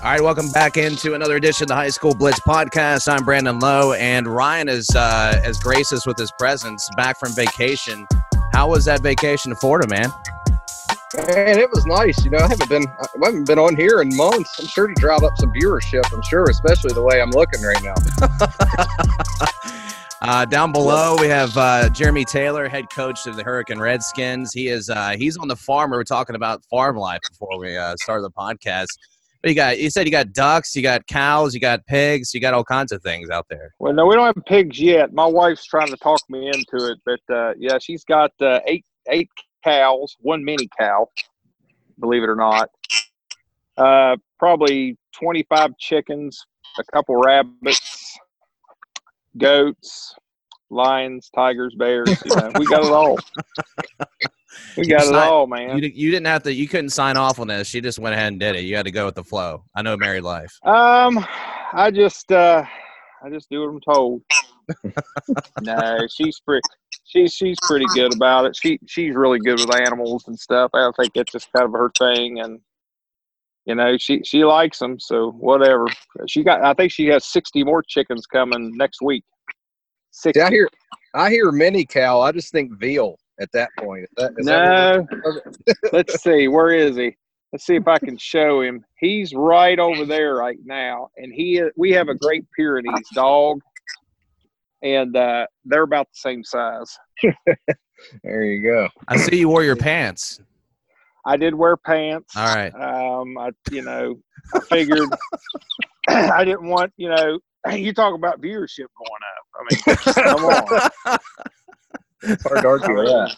All right, welcome back into another edition of the High School Blitz podcast. I'm Brandon Lowe, and Ryan is uh, has graced us with his presence back from vacation. How was that vacation to Florida, man? Man, it was nice. You know, I haven't been I haven't been on here in months. I'm sure to drive up some viewership. I'm sure, especially the way I'm looking right now. uh, down below, we have uh, Jeremy Taylor, head coach of the Hurricane Redskins. He is uh, he's on the farm. We were talking about farm life before we uh, started the podcast. You got you said you got ducks, you got cows, you got pigs, you got all kinds of things out there. Well, no, we don't have pigs yet. My wife's trying to talk me into it, but uh, yeah, she's got uh, eight eight cows, one mini cow, believe it or not. Uh, probably twenty five chickens, a couple rabbits, goats, lions, tigers, bears. You know, we got it all. We got it all, man. You, you didn't have to. You couldn't sign off on this. She just went ahead and did it. You had to go with the flow. I know married life. Um, I just, uh, I just do what I'm told. no, she's pretty. She's she's pretty good about it. She she's really good with animals and stuff. I think it's just kind of her thing, and you know she she likes them. So whatever. She got. I think she has sixty more chickens coming next week. 60. See, I hear I hear mini cow. I just think veal at that point. Is that, is no, let's see. Where is he? Let's see if I can show him. He's right over there right now, and he we have a Great Pyrenees dog, and uh, they're about the same size. there you go. I see you wore your pants. I did wear pants. All right. Um, I you know I figured I didn't want you know you talk about viewership going up. I mean, come on. It's hard to argue that.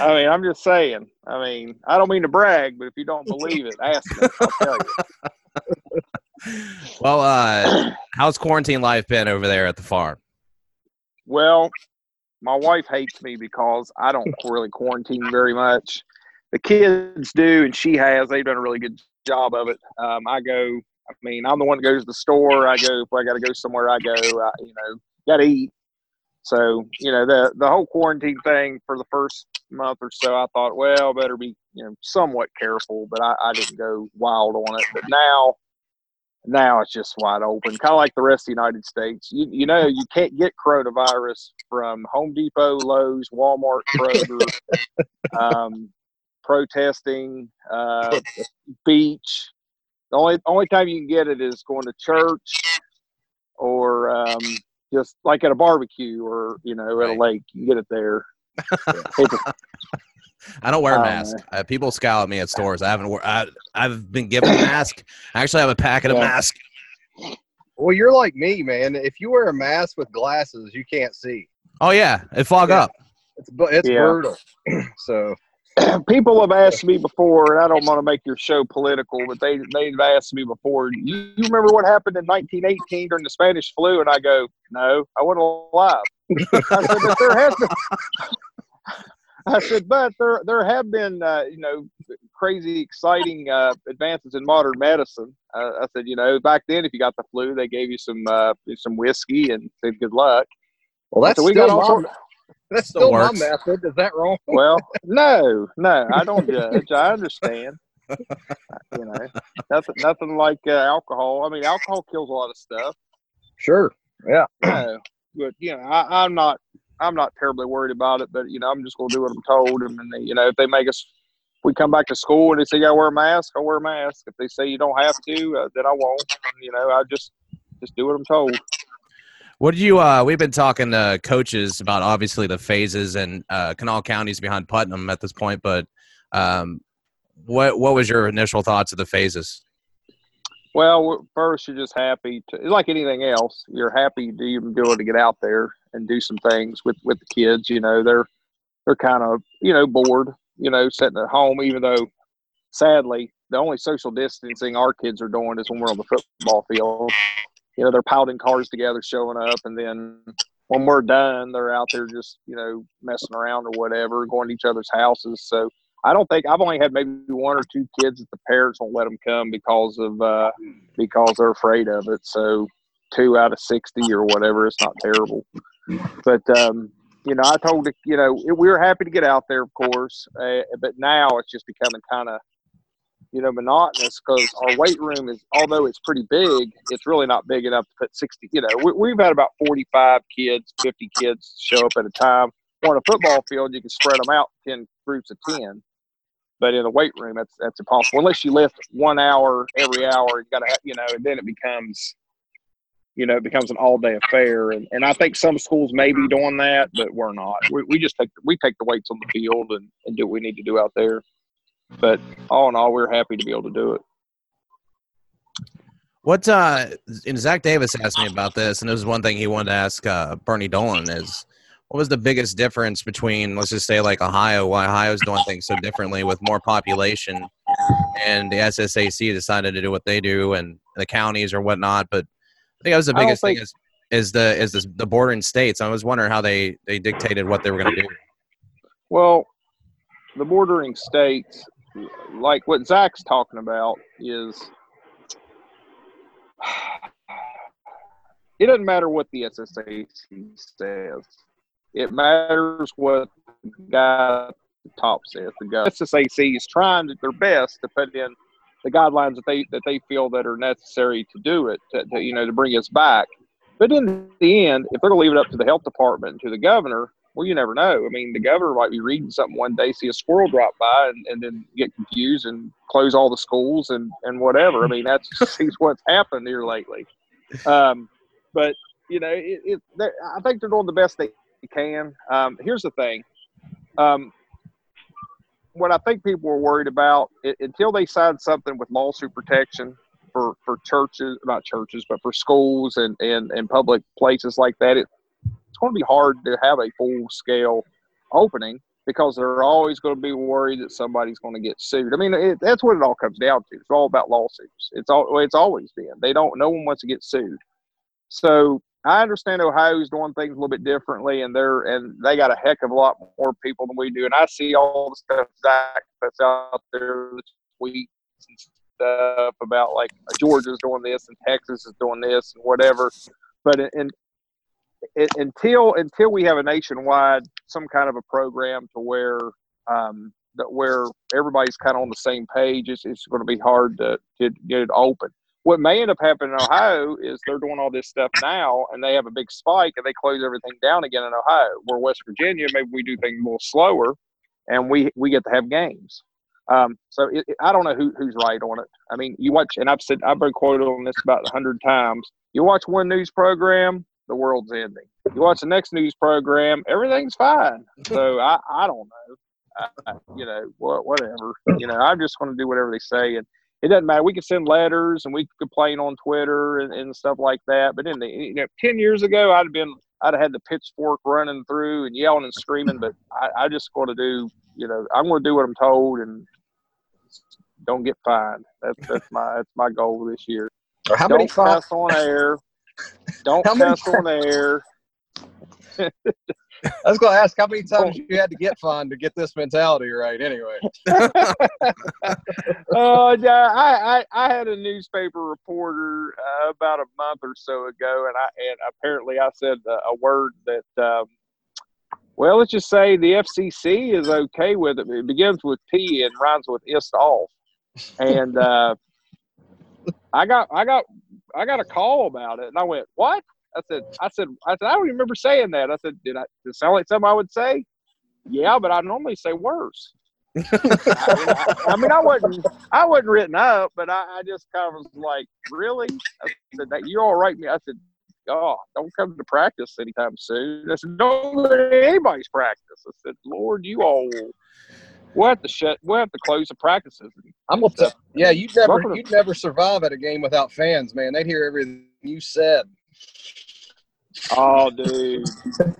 I mean, I'm just saying. I mean, I don't mean to brag, but if you don't believe it, ask me. I'll tell you. well, uh, how's quarantine life been over there at the farm? Well, my wife hates me because I don't really quarantine very much. The kids do, and she has. They've done a really good job of it. Um, I go. I mean, I'm the one that goes to the store. I go if I got to go somewhere. I go. I, you know, got to eat. So, you know, the the whole quarantine thing for the first month or so, I thought, well, better be, you know, somewhat careful, but I, I didn't go wild on it. But now, now it's just wide open, kind of like the rest of the United States. You, you know, you can't get coronavirus from Home Depot, Lowe's, Walmart, Kroger, um, protesting, uh, beach. The only only time you can get it is going to church or um, just like at a barbecue or you know at a lake. You get it there. I don't wear a mask. Uh, people scowl at me at stores. I haven't. I, I've been given a mask. I actually have a packet yeah. of masks. Well, you're like me, man. If you wear a mask with glasses, you can't see. Oh yeah, it fog yeah. up. It's it's yeah. brutal. so people have asked me before, and I don't want to make your show political, but they they've asked me before. You, you remember what happened in 1918 during the Spanish flu? And I go, no, I wasn't alive. I said, but there has been. I said, but there there have been uh, you know crazy exciting uh, advances in modern medicine. Uh, I said, you know, back then if you got the flu, they gave you some uh, some whiskey and said good luck. Well, that's so we got all. That's still, still my method. Is that wrong? well, no, no, I don't judge. I understand. you know, nothing, nothing like uh, alcohol. I mean, alcohol kills a lot of stuff. Sure. Yeah. No, but you know, I, I'm not. I'm not terribly worried about it. But you know, I'm just going to do what I'm told. And then, you know, if they make us, we come back to school and they say you got to wear a mask, I'll wear a mask. If they say you don't have to, uh, then I won't. And, you know, I just just do what I'm told. What did you? Uh, we've been talking to coaches about obviously the phases and uh, Kanawha County's behind Putnam at this point, but um, what what was your initial thoughts of the phases? Well, first you're just happy to, like anything else. You're happy to even be able to get out there and do some things with with the kids. You know, they're they're kind of you know bored. You know, sitting at home, even though sadly the only social distancing our kids are doing is when we're on the football field you know they're piling cars together showing up and then when we're done, they're out there just you know messing around or whatever, going to each other's houses. So I don't think I've only had maybe one or two kids that the parents won't let them come because of uh, because they're afraid of it. So two out of sixty or whatever, it's not terrible. But um, you know, I told you know we were happy to get out there, of course, uh, but now it's just becoming kind of you know monotonous because our weight room is although it's pretty big, it's really not big enough to put sixty. You know, we, we've had about forty-five kids, fifty kids show up at a time. On a football field, you can spread them out ten groups of ten but in the weight room, that's that's impossible unless you lift one hour every hour. You got to, you know, and then it becomes, you know, it becomes an all day affair. And and I think some schools may be doing that, but we're not. We, we just take we take the weights on the field and, and do what we need to do out there. But all in all, we're happy to be able to do it. What uh and Zach Davis asked me about this, and this is one thing he wanted to ask uh, Bernie Dolan is what was the biggest difference between let's just say like ohio why ohio's doing things so differently with more population and the ssac decided to do what they do and the counties or whatnot but i think that was the biggest think, thing is is the is this, the bordering states i was wondering how they they dictated what they were going to do well the bordering states like what zach's talking about is it doesn't matter what the SSAC says it matters what the guy the top says. The guy SSAC is trying their best to put in the guidelines that they that they feel that are necessary to do it, to, to, you know, to bring us back. But in the end, if they're going to leave it up to the health department to the governor, well, you never know. I mean, the governor might be reading something one day, see a squirrel drop by, and, and then get confused and close all the schools and, and whatever. I mean, that's just what's happened here lately. Um, but you know, it, it, I think they're doing the best they can. Um, here's the thing. Um, what I think people are worried about it, until they sign something with lawsuit protection for, for churches, not churches, but for schools and, and, and public places like that, it, it's going to be hard to have a full scale opening because they're always going to be worried that somebody's going to get sued. I mean, it, that's what it all comes down to. It's all about lawsuits. It's all it's always been. They don't. No one wants to get sued. So I understand Ohio's doing things a little bit differently, and they're and they got a heck of a lot more people than we do. And I see all the stuff Zach that's out there, the tweets and stuff about like Georgia's doing this and Texas is doing this and whatever. But in, in, until until we have a nationwide some kind of a program to where um, that where everybody's kind of on the same page, it's, it's going to be hard to, to get it open what may end up happening in Ohio is they're doing all this stuff now and they have a big spike and they close everything down again in Ohio. Where West Virginia, maybe we do things a little slower and we, we get to have games. Um, so it, it, I don't know who, who's right on it. I mean, you watch, and I've said, I've been quoted on this about a hundred times. You watch one news program, the world's ending. You watch the next news program, everything's fine. So I, I don't know. I, you know, what, whatever. You know, I'm just going to do whatever they say. And it doesn't matter. We can send letters and we could complain on Twitter and, and stuff like that. But in the you know, ten years ago, I'd have been I'd have had the pitchfork running through and yelling and screaming. But I, I just going to do you know I'm going to do what I'm told and don't get fined. That's that's my that's my goal this year. How don't many cuss on air. Don't cuss on air. I was going to ask how many times you had to get fined to get this mentality right. Anyway. Oh uh, yeah, I, I, I had a newspaper reporter uh, about a month or so ago, and I and apparently I said a, a word that. Um, well, let's just say the FCC is okay with it. It begins with P and rhymes with ist off, and uh, I got I got I got a call about it, and I went, "What?" I said, I said, I said, I don't remember saying that. I said, did I? Did it sound like something I would say? Yeah, but I normally say worse. I, I, mean, I wasn't, I wasn't written up, but I, I just kind of was like, really? I said, that you all right me? I said, oh, don't come to practice anytime soon. I said, don't to anybody's practice. I said, Lord, you all. We'll have to shut. We'll have to close the practices. I'm gonna. T- yeah, you'd never. You'd never survive at a game without fans, man. They'd hear everything you said. Oh, dude.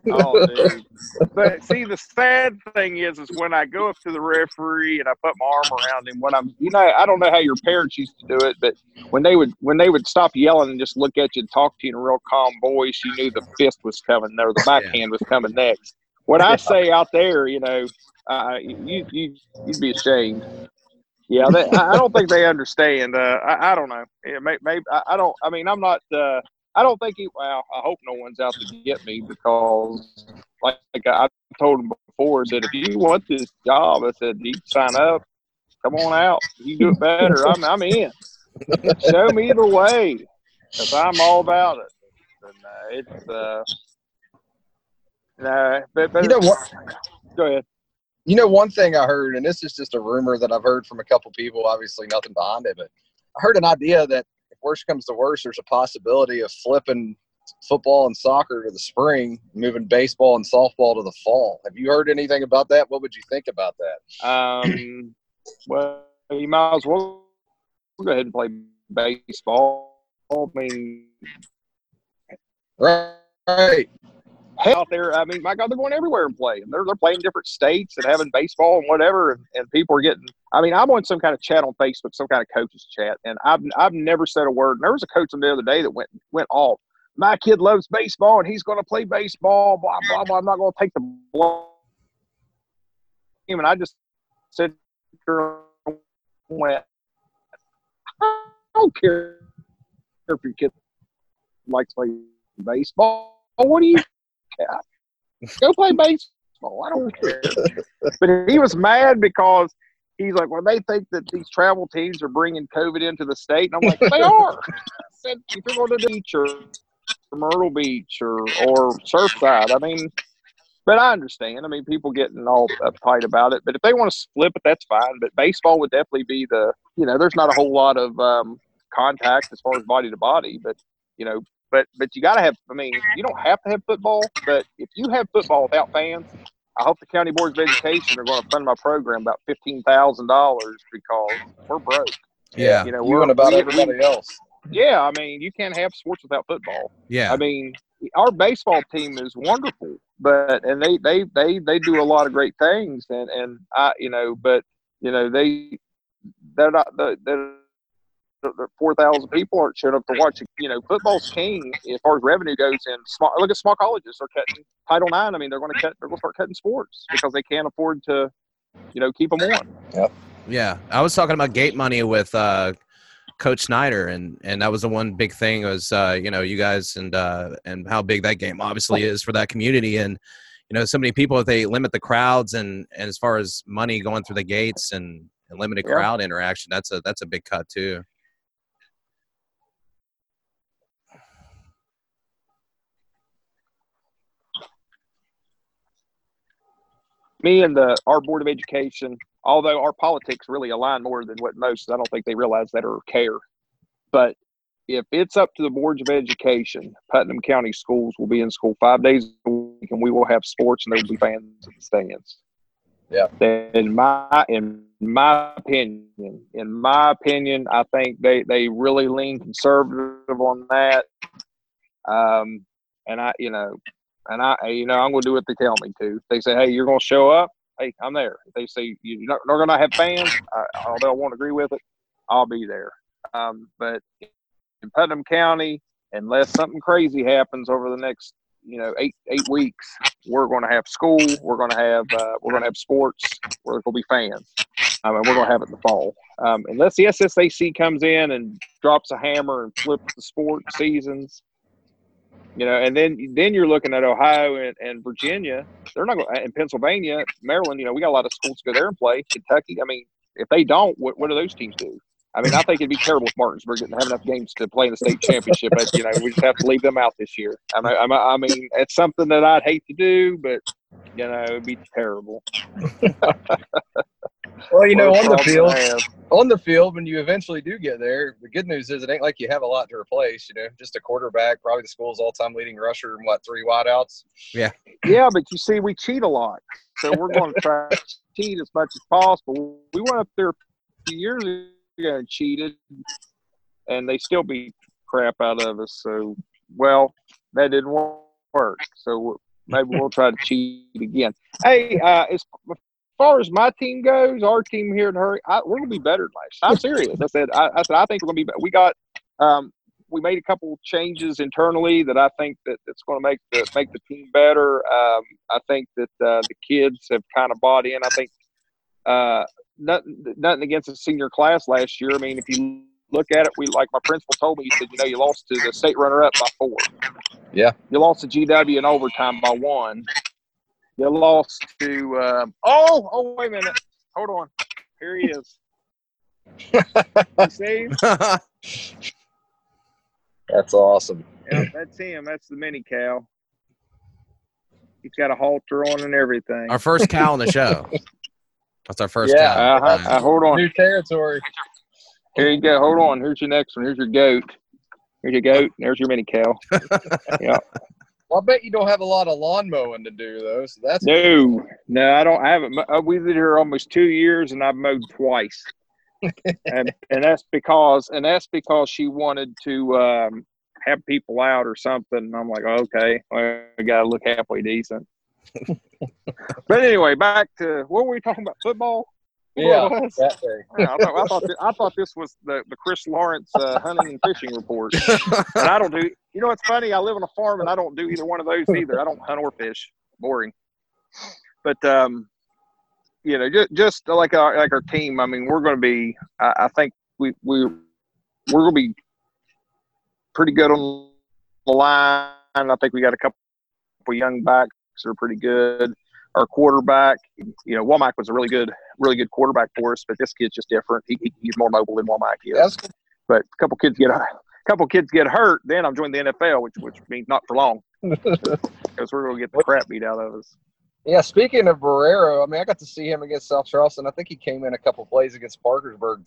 Oh, dude. But see, the sad thing is, is when I go up to the referee and I put my arm around him. When I'm, you know, I don't know how your parents used to do it, but when they would, when they would stop yelling and just look at you and talk to you in a real calm voice, you knew the fist was coming or the backhand was coming next. What I say out there, you know, uh, you you you'd be ashamed. Yeah, they, I don't think they understand. Uh, I, I don't know. Yeah, maybe, maybe I, I don't. I mean, I'm not. Uh, I don't think he. Well, I hope no one's out to get me because, like, like I told him before, that if you want this job, I said you sign up. Come on out. You do it better. I'm I'm in. Show me the way, because I'm all about it. And uh, it's uh, no, but, but You know what? Go ahead. You know, one thing I heard, and this is just a rumor that I've heard from a couple people, obviously nothing behind it, but I heard an idea that if worse comes to worse, there's a possibility of flipping football and soccer to the spring, moving baseball and softball to the fall. Have you heard anything about that? What would you think about that? Um, well, you might as well go ahead and play baseball. I mean, Right. Out there. I mean, my God, they're going everywhere and playing. They're they're playing different states and having baseball and whatever, and, and people are getting. I mean, I'm on some kind of chat on Facebook, some kind of coaches chat, and I've I've never said a word. And there was a coach the other day that went went off. My kid loves baseball and he's going to play baseball. Blah blah blah. I'm not going to take the blame. And I just said, went. I don't care if your kid likes playing baseball. What do you Go play baseball. I don't care. but he was mad because he's like, well, they think that these travel teams are bringing COVID into the state. And I'm like, they are. I said, if you're going to the beach or Myrtle Beach or, or Surfside, I mean, but I understand. I mean, people getting all uptight about it. But if they want to flip it, that's fine. But baseball would definitely be the, you know, there's not a whole lot of um, contact as far as body to body. But, you know, but but you got to have. I mean, you don't have to have football, but if you have football without fans, I hope the county boards of education are going to fund my program about fifteen thousand dollars because we're broke. Yeah. You know, we're and about we- everybody else. Yeah, I mean, you can't have sports without football. Yeah. I mean, our baseball team is wonderful, but and they they they they do a lot of great things, and and I you know, but you know they they're not the they're, the four thousand people aren't showing up to watch. You know, football's king as far as revenue goes. And small look at small colleges; they're cutting Title Nine. I mean, they're going to cut. They're going to start cutting sports because they can't afford to, you know, keep them on. Yeah, I was talking about gate money with uh, Coach Snyder, and and that was the one big thing was uh, you know you guys and uh, and how big that game obviously is for that community, and you know so many people if they limit the crowds and and as far as money going through the gates and, and limited Yeah. crowd interaction, that's a that's a big cut too. Me and the our board of education, although our politics really align more than what most, I don't think they realize that or care. But if it's up to the boards of education, Putnam County schools will be in school five days a week, and we will have sports, and there will be fans in the stands. Yeah. In my in my opinion, in my opinion, I think they they really lean conservative on that. Um, and I, you know, and I, you know, I'm going to do what they tell me to. They say, "Hey, you're going to show up," hey, I'm there. If they say you're not, not going to have fans, I, although I won't agree with it, I'll be there. Um, but in Putnam County, unless something crazy happens over the next, you know, eight eight weeks, we're going to have school. We're going to have uh, we're going to have sports. We're going to be fans. Um, and we're going to have it in the fall. Um, unless the SSAC comes in and drops a hammer and flips the sport seasons, you know, and then then you're looking at Ohio and, and Virginia. They're not going, and Pennsylvania, Maryland. You know, we got a lot of schools to go there and play. Kentucky. I mean, if they don't, what, what do those teams do? I mean, I think it'd be terrible if Martinsburg didn't have enough games to play in the state championship. But you know, we just have to leave them out this year. I mean, I mean- I mean, it's something that I'd hate to do, but you know, it'd be terrible. Well, you know, on the field, on the field, when you eventually do get there, the good news is it ain't like you have a lot to replace. You know, just a quarterback, probably the school's all-time leading rusher, and what three wideouts. Yeah, yeah, but you see, we cheat a lot, so we're going to try to cheat as much as possible. We went up there a few years ago and cheated, and they still beat crap out of us. So, well, that didn't work work. So maybe we'll try to cheat again. Hey, uh, as far as my team goes, our team here in Hurry, I, we're gonna be better than last. I'm serious. I said, I, I said, I think we're gonna be. We got, um, we made a couple changes internally that I think that that's going to make the make the team better. Um, I think that uh, the kids have kind of bought in. I think uh, nothing nothing against the senior class last year. I mean, if you look at it, we like my principal told me. He said, you know, you lost to the state runner up by four. Yeah. You lost to GW in overtime by one. You lost to. Um, oh, oh, wait a minute. Hold on. Here he is. you see? That's awesome. Yep, that's him. That's the mini cow. He's got a halter on and everything. our first cow on the show. That's our first Yeah. cow. Uh-huh. Uh, hold on. New territory. Here you go. Hold on. Here's your next one. Here's your goat. Here's your goat. There's your mini cow. yeah. Well, I bet you don't have a lot of lawn mowing to do though. So that's No, no, I don't. I haven't. uh, We've been here almost two years, and I've mowed twice. and and that's because and that's because she wanted to um, have people out or something. And I'm like, okay, well, we got to look halfway decent. but anyway, back to what were we talking about? Football. Yeah. That thing. Yeah, I, thought, I, thought I thought this was the, the Chris Lawrence uh, hunting and fishing report. And I don't do. You know, it's funny. I live on a farm and I don't do either one of those either. I don't hunt or fish. Boring. But um, you know, just just like our like our team. I mean, we're going to be. I, I think we we we're going to be pretty good on the line. I think we got a couple young backs that are pretty good. Our quarterback, you know, Womack was a really good, really good quarterback for us, but this kid's just different. He, he, he's more mobile than Womack is That's but a couple kids get a couple kids get hurt, then I'm joining the NFL, which which means not for long because we're gonna get the crap beat out of us. Yeah, speaking of Barrero, I mean, I got to see him against South Charleston. I think he came in a couple plays against Parkersburg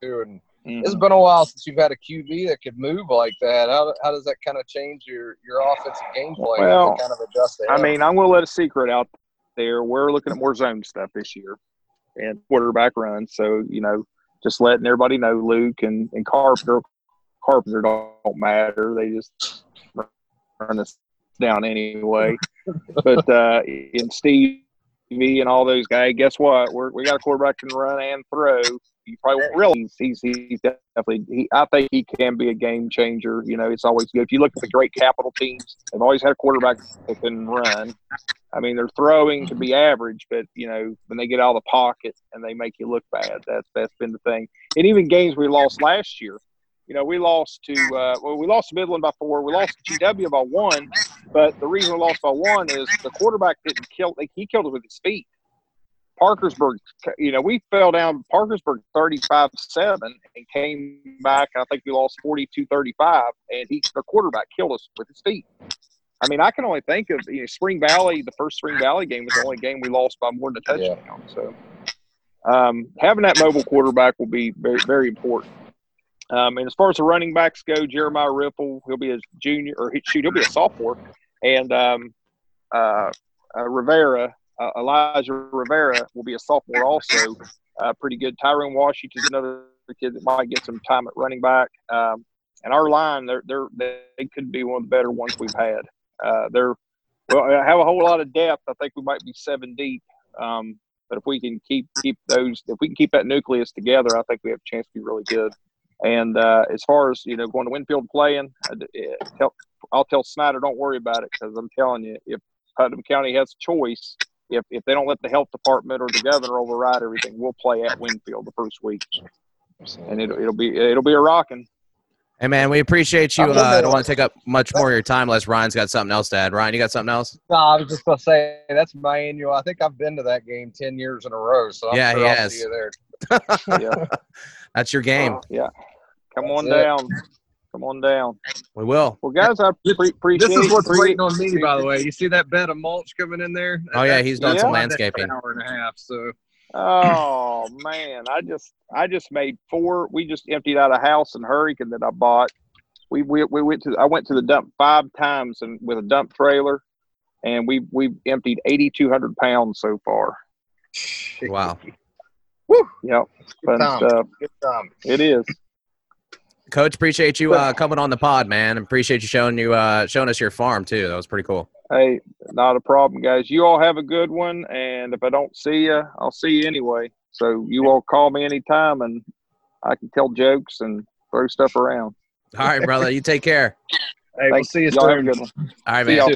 too. And mm. it's been a while since you've had a QB that could move like that. How, how does that kind of change your your offensive game plan? Well, kind of adjust I mean, I'm gonna let a secret out there. We're looking at more zone stuff this year and quarterback runs. So you know, just letting everybody know, Luke and and Carpenter, Carpenter don't, don't matter. They just run us down anyway. but uh, in Stevie me and all those guys, guess what? We're, we got a quarterback can run and throw. You probably won't realize he's, he's definitely. He, I think he can be a game changer. You know, it's always good. If you look at the great capital teams, they've always had a quarterback that can run. I mean, their throwing can be average, but you know, when they get out of the pocket and they make you look bad, that's that's been the thing. And even games we lost last year, you know, we lost to uh, well, we lost to Midland by four. We lost to GW by one, but the reason we lost by one is the quarterback didn't kill. Like, he killed it with his feet. Parkersburg, you know, we fell down Parkersburg 35 7 and came back. I think we lost 42 35, and he, the quarterback killed us with his feet. I mean, I can only think of you know, Spring Valley. The first Spring Valley game was the only game we lost by more than a Yeah. touchdown. So, um, having that mobile quarterback will be very, very important. Um, and as far as the running backs go, Jeremiah Ripple, he'll be a junior, or he, shoot, he'll be a sophomore, and um, uh, uh, Rivera, uh, Elijah Rivera, will be a sophomore also. Uh, pretty good. Tyrone Washington's another kid that might get some time at running back. Um, and our line, they're, they're, they could be one of the better ones we've had. Uh, they're well, I have a whole lot of depth. I think we might be seven deep. Um, but if we can keep keep those, if we can keep that nucleus together, I think we have a chance to be really good. And uh, as far as you know, going to Winfield playing, uh, tell, I'll tell Snyder, don't worry about it because I'm telling you, if Putnam County has a choice, if if they don't let the health department or the governor override everything, we'll play at Winfield the first week, and it'll it'll be it'll be a rocking. Hey man, we appreciate you. I'm Uh, I don't want to take up much more of your time unless Ryan's got something else to add. Ryan, you got something else? No, I was just gonna say that's my annual. I think I've been to that game ten years in a row. So I'm Yeah, sure he I'll has. see you there. Yeah, That's your game. yeah. Come on it. down. Come on down. We will. Well, guys, I pre- appreciate. This is what's appreciate- waiting on me, by the way. You see that bed of mulch coming in there? Oh yeah, he's done some landscaping. An hour and a half. So Oh man, I just I just made four. We just emptied out a house in Hurricane that I bought. We we, we went to I went to the dump five times and with a dump trailer, and we we emptied eighty two hundred pounds so far. Wow. Woo. Yep, Good fun time. stuff. Good time. It is. Coach, appreciate you uh, coming on the pod, man. Appreciate you showing you uh, showing us your farm too. That was pretty cool. Hey, not a problem, guys. You all have a good one, and if I don't see you, I'll see you anyway. So you all call me anytime, and I can tell jokes and throw stuff around. All right, brother. You take care. Hey, we'll see you Y'all have a soon. good one. All right, See man. y'all.